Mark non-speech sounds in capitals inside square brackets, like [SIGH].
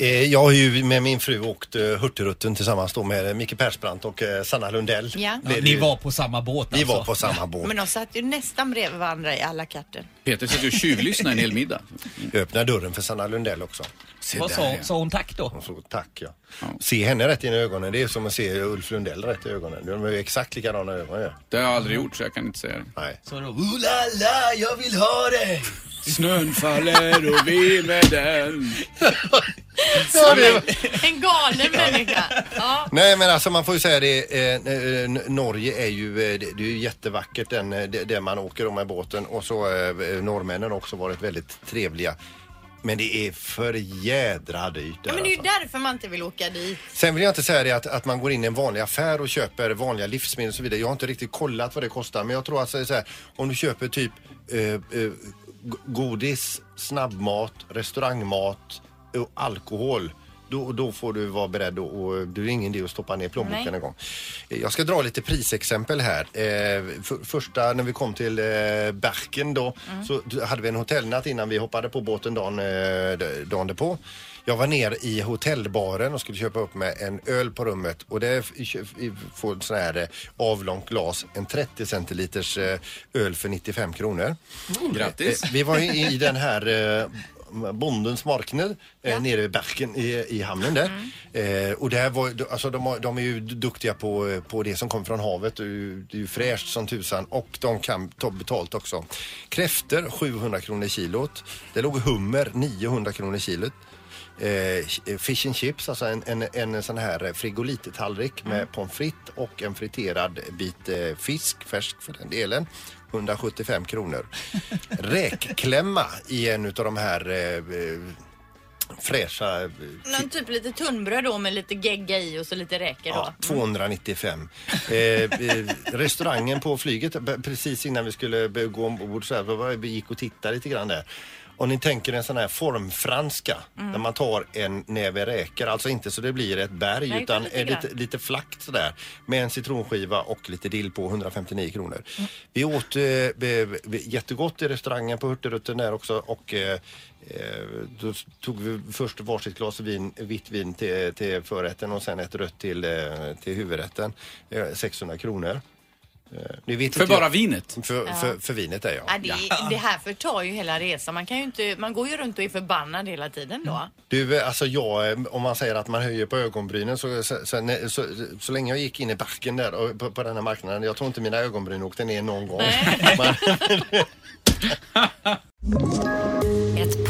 Eh, Jag har ju med min fru åkt eh, Hurtigruten tillsammans då med Micke Persbrandt och eh, Sanna Lundell. Ja. Det Ni var på samma båt vi alltså? var på samma båt. Men de satt ju nästan bredvid varandra i alla kartor. Peter satt ju och tjuvlyssnade en hel middag. Jag öppnade dörren för Sanna Lundell också. Se Vad sa, ja. sa hon tack då? Hon sa tack ja. Se henne rätt in i ögonen, det är som att se Ulf Lundell rätt i ögonen. De är ju exakt likadana ögon ja. Det har jag aldrig gjort så jag kan inte säga det. Nej. Så då, oh la la, jag vill ha dig! Snön faller och vi med den. [LAUGHS] [LAUGHS] En galen människa. Ja. Nej men alltså man får ju säga det, eh, eh, Norge är ju, eh, det, det är ju jättevackert den, eh, det, man åker om med båten och så eh, norrmännen har också varit väldigt trevliga. Men det är för jädra dyrt där, Ja, men det är ju alltså. därför man inte vill åka dit. Sen vill jag inte säga det att, att man går in i en vanlig affär och köper vanliga livsmedel och så vidare. Jag har inte riktigt kollat vad det kostar men jag tror att så här, om du köper typ eh, eh, g- godis, snabbmat, restaurangmat och alkohol då, då får du vara beredd och, och det är ingen idé att stoppa ner plånboken Nej. en gång. Jag ska dra lite prisexempel här. Eh, för, första när vi kom till eh, Berken då så hade vi en hotellnatt innan vi hoppade på båten dagen, eh, dagen därpå. Jag var ner i hotellbaren och skulle köpa upp med en öl på rummet och det får sån här eh, avlångt glas, en 30 centiliters eh, öl för 95 kronor. Grattis. Eh, Vi var ju i den här Bondens marknad eh, nere i Berken i, i hamnen där. Eh, och där var, alltså, de, har- de är ju duktiga på, eh, på det som kommer från havet. Det är ju, det är ju fräscht som tusan och de kan ta betalt också. Kräfter 700 kronor kilot. Det låg hummer 900 kronor kilot. Eh, fish and chips, alltså en, en, en sån här frigolittallrik med pommes frites och en friterad bit eh, fisk, färsk för den delen. 175 kronor. [LAUGHS] Räkklämma i en utav de här eh, fräscha eh, Någon typ lite tunnbröd då med lite gegga i och så lite räkor då. Ja, 295. Eh, eh, restaurangen på flyget, precis innan vi skulle gå ombord så här, vi gick och tittade lite grann där. Om ni tänker en sån här formfranska Mm. där man tar en näve räkor, alltså inte så det blir ett berg Nej, utan lite lite, lite, flackt sådär med en citronskiva och lite dill på 159 kronor. Vi åt eh, be- jättegott i restaurangen på Hurtigruten där också och eh, eh, då tog vi först varsitt glas vin, vitt vin till, till förrätten och sen ett rött till, eh, till huvudrätten. Eh, 600 kronor. Eh, För bara jag- vinet. För, för, för vinet är jag. Ja, det, det här förtar ju hela resan. Man, kan ju inte, man går ju runt och är förbannad hela tiden då. Du, eh, alltså jag, eh, om man säger att man höjer på ögonbrynen så, så, så, så, så, så länge jag gick in i backen där och på, på den här marknaden, jag tror inte mina ögonbryn åkte ner någon gång. [LAUGHS] [LAUGHS] [LAUGHS]